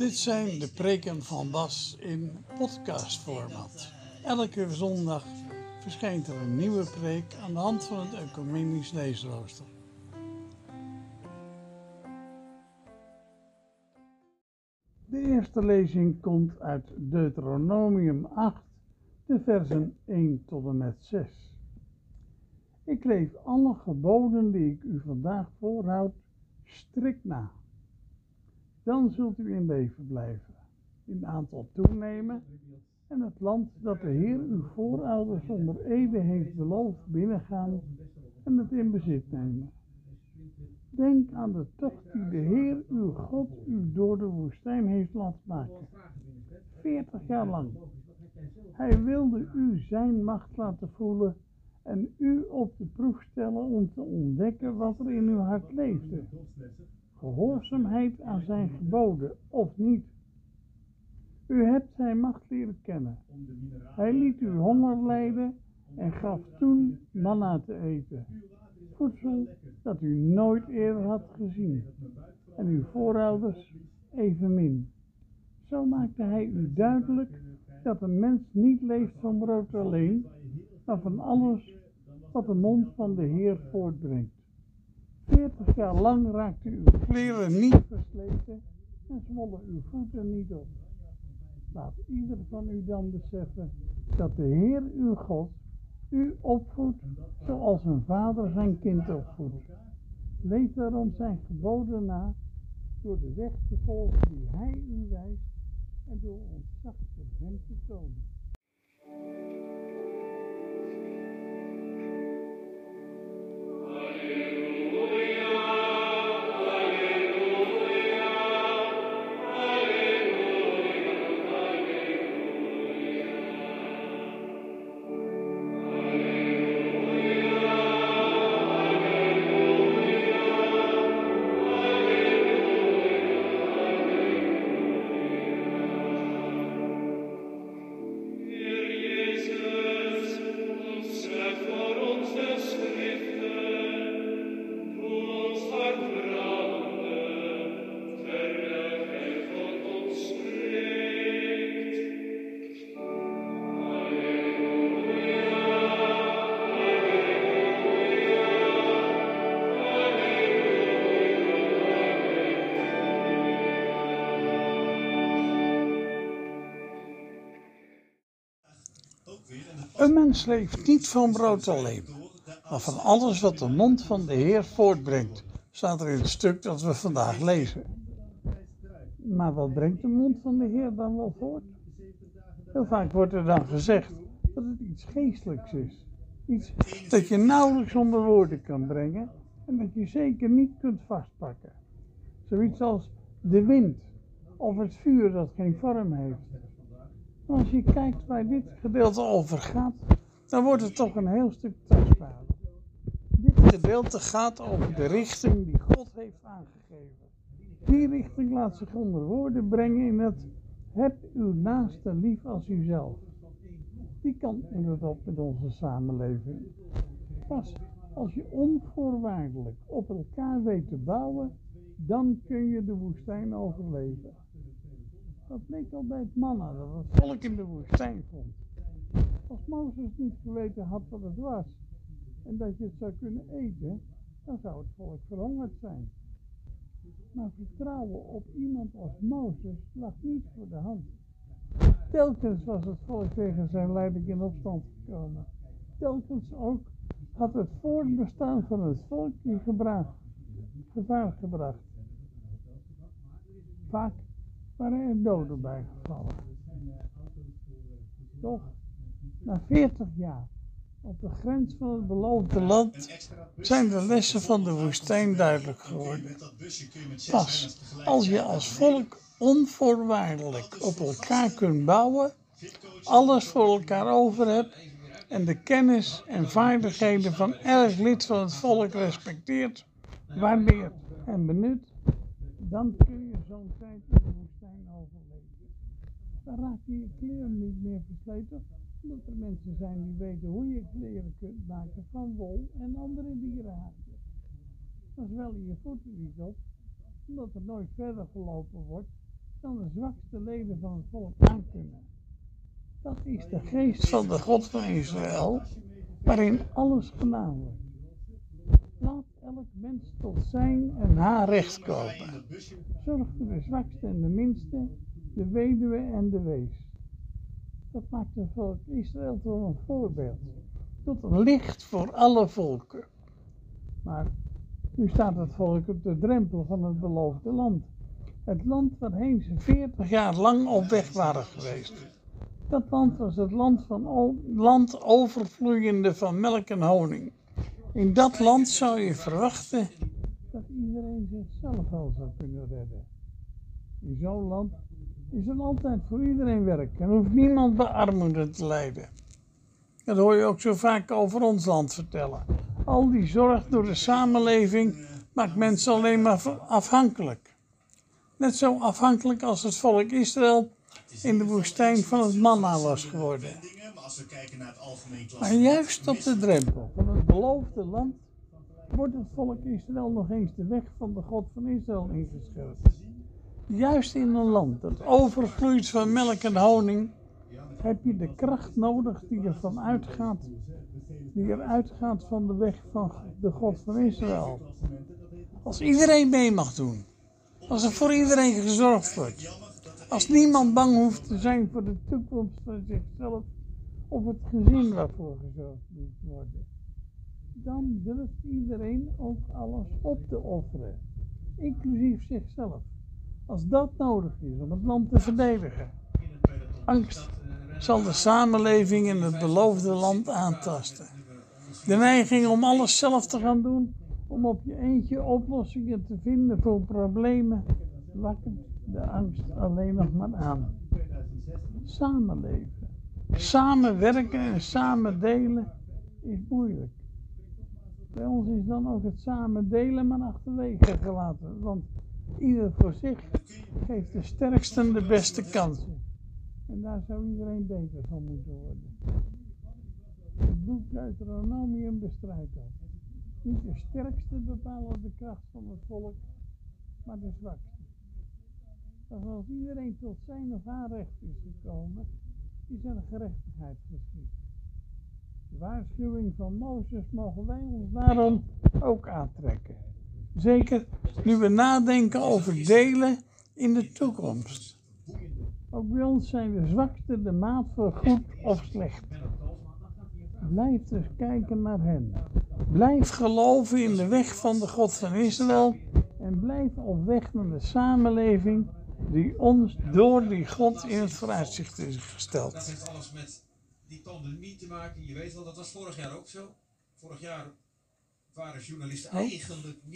Dit zijn de preken van Bas in podcastformat. Elke zondag verschijnt er een nieuwe preek aan de hand van het ecumenisch leesrooster. De eerste lezing komt uit Deuteronomium 8, de versen 1 tot en met 6. Ik leef alle geboden die ik u vandaag voorhoud strikt na. Dan zult u in leven blijven, in aantal toenemen en het land dat de Heer uw voorouders onder Ede heeft beloofd binnengaan en het in bezit nemen. Denk aan de tocht die de Heer uw God u door de woestijn heeft laten maken. Veertig jaar lang. Hij wilde u zijn macht laten voelen en u op de proef stellen om te ontdekken wat er in uw hart leefde. Gehoorzaamheid aan zijn geboden of niet. U hebt zijn macht leren kennen. Hij liet u honger lijden en gaf toen manna te eten. Voedsel dat u nooit eerder had gezien. En uw voorouders evenmin. Zo maakte hij u duidelijk dat een mens niet leeft van brood alleen, maar van alles wat de mond van de Heer voortbrengt. Veertig jaar lang raakte uw kleren niet versleten en zwollen uw voeten niet op. Laat ieder van u dan beseffen dat de Heer uw God u opvoedt zoals een vader zijn kind opvoedt. Leef daarom zijn geboden na door de weg te volgen die hij u wijst en door ontzaglijk hem te tonen. Een mens leeft niet van brood alleen, maar van alles wat de mond van de Heer voortbrengt, staat er in het stuk dat we vandaag lezen. Maar wat brengt de mond van de Heer dan wel voort? Heel vaak wordt er dan gezegd dat het iets geestelijks is. Iets dat je nauwelijks onder woorden kan brengen en dat je zeker niet kunt vastpakken. Zoiets als de wind of het vuur dat geen vorm heeft als je kijkt waar dit gedeelte over gaat, dan wordt het toch een heel stuk tastbaarder. Dit gedeelte gaat over de richting die God heeft aangegeven. Die richting laat zich onder woorden brengen in het heb uw naaste lief als uzelf. Die kan inderdaad met onze samenleving. Pas als je onvoorwaardelijk op elkaar weet te bouwen, dan kun je de woestijn overleven. Dat bij het mannen, dat het volk in de woestijn vond. Als Mozes niet geweten had wat het was en dat je het zou kunnen eten, dan zou het volk verhongerd zijn. Maar vertrouwen op iemand als Mozes lag niet voor de hand. Telkens was het volk tegen zijn leiding in opstand gekomen. Telkens ook had het voortbestaan van het volk in gevaar gebracht. Vaak waren er doden bijgevallen. Toch, na 40 jaar op de grens van het beloofde land zijn de lessen van de woestijn duidelijk geworden. Pas als je als volk onvoorwaardelijk op elkaar kunt bouwen, alles voor elkaar over hebt en de kennis en vaardigheden van elk lid van het volk respecteert, waardeert en benut, dan kun je zo'n tijd in de. Raak je je kleren niet meer versleten, omdat er mensen zijn die weten hoe je kleren kunt maken van wol en andere dierenhuiden. Dan zwel je je voeten niet op, omdat er nooit verder gelopen wordt dan de zwakste leden van het volk aankunnen. Dat is de geest van de God van Israël, waarin alles gedaan wordt. Laat elk mens tot zijn en haar recht komen. Zorg voor de zwakste en de minste, de weduwe en de wees. Dat maakt het volk Israël tot een voorbeeld, tot een licht voor alle volken. Maar nu staat het volk op de drempel van het beloofde land. Het land waarheen ze 40 jaar lang op weg waren geweest. Dat land was het land, van land overvloeiende van melk en honing. In dat land zou je verwachten dat iedereen zichzelf wel zou kunnen redden. In zo'n land is er altijd voor iedereen werk en hoeft niemand bij te lijden. Dat hoor je ook zo vaak over ons land vertellen. Al die zorg door de samenleving maakt mensen alleen maar afhankelijk. Net zo afhankelijk als het volk Israël in de woestijn van het manna was geworden. Maar juist op de drempel van het beloofde land wordt het volk Israël nog eens de weg van de God van Israël ingeschreven. Juist in een land dat overvloeit van melk en honing, heb je de kracht nodig die ervan uitgaat, die er uitgaat van de weg van de God van Israël. Als iedereen mee mag doen, als er voor iedereen gezorgd wordt, als niemand bang hoeft te zijn voor de toekomst van zichzelf of het gezin waarvoor gezorgd moet worden, dan durft iedereen ook alles op te offeren, inclusief zichzelf, als dat nodig is om het land te verdedigen. Angst zal de samenleving in het beloofde land aantasten. De neiging om alles zelf te gaan doen, om op je eentje oplossingen te vinden voor problemen, wakkert de angst alleen nog maar aan. Samenleven, samenwerken en samen delen is moeilijk. Bij ons is dan ook het samen delen maar achterwege gelaten, want ieder voor zich geeft de sterkste de beste kansen. En daar zou iedereen beter van moeten worden. Het boek Deuteronomium bestrijdt dat. Niet de sterkste bepalen de kracht van het volk, maar de zwakste. Dat als iedereen tot zijn of haar recht is gekomen, is er gerechtigheid geschied. De waarschuwing van Mozes mogen wij ons daarom ook aantrekken. Zeker nu we nadenken over delen in de toekomst. Ook bij ons zijn de zwakste de maat voor goed of slecht. Blijf dus kijken naar hen. Blijf geloven in de weg van de God van Israël en blijf op weg naar de samenleving die ons door die God in het vooruitzicht is gesteld. Dat heeft alles met die pandemie te maken. Je weet wel, dat was vorig jaar ook zo. Vorig jaar waren journalisten eigenlijk niet.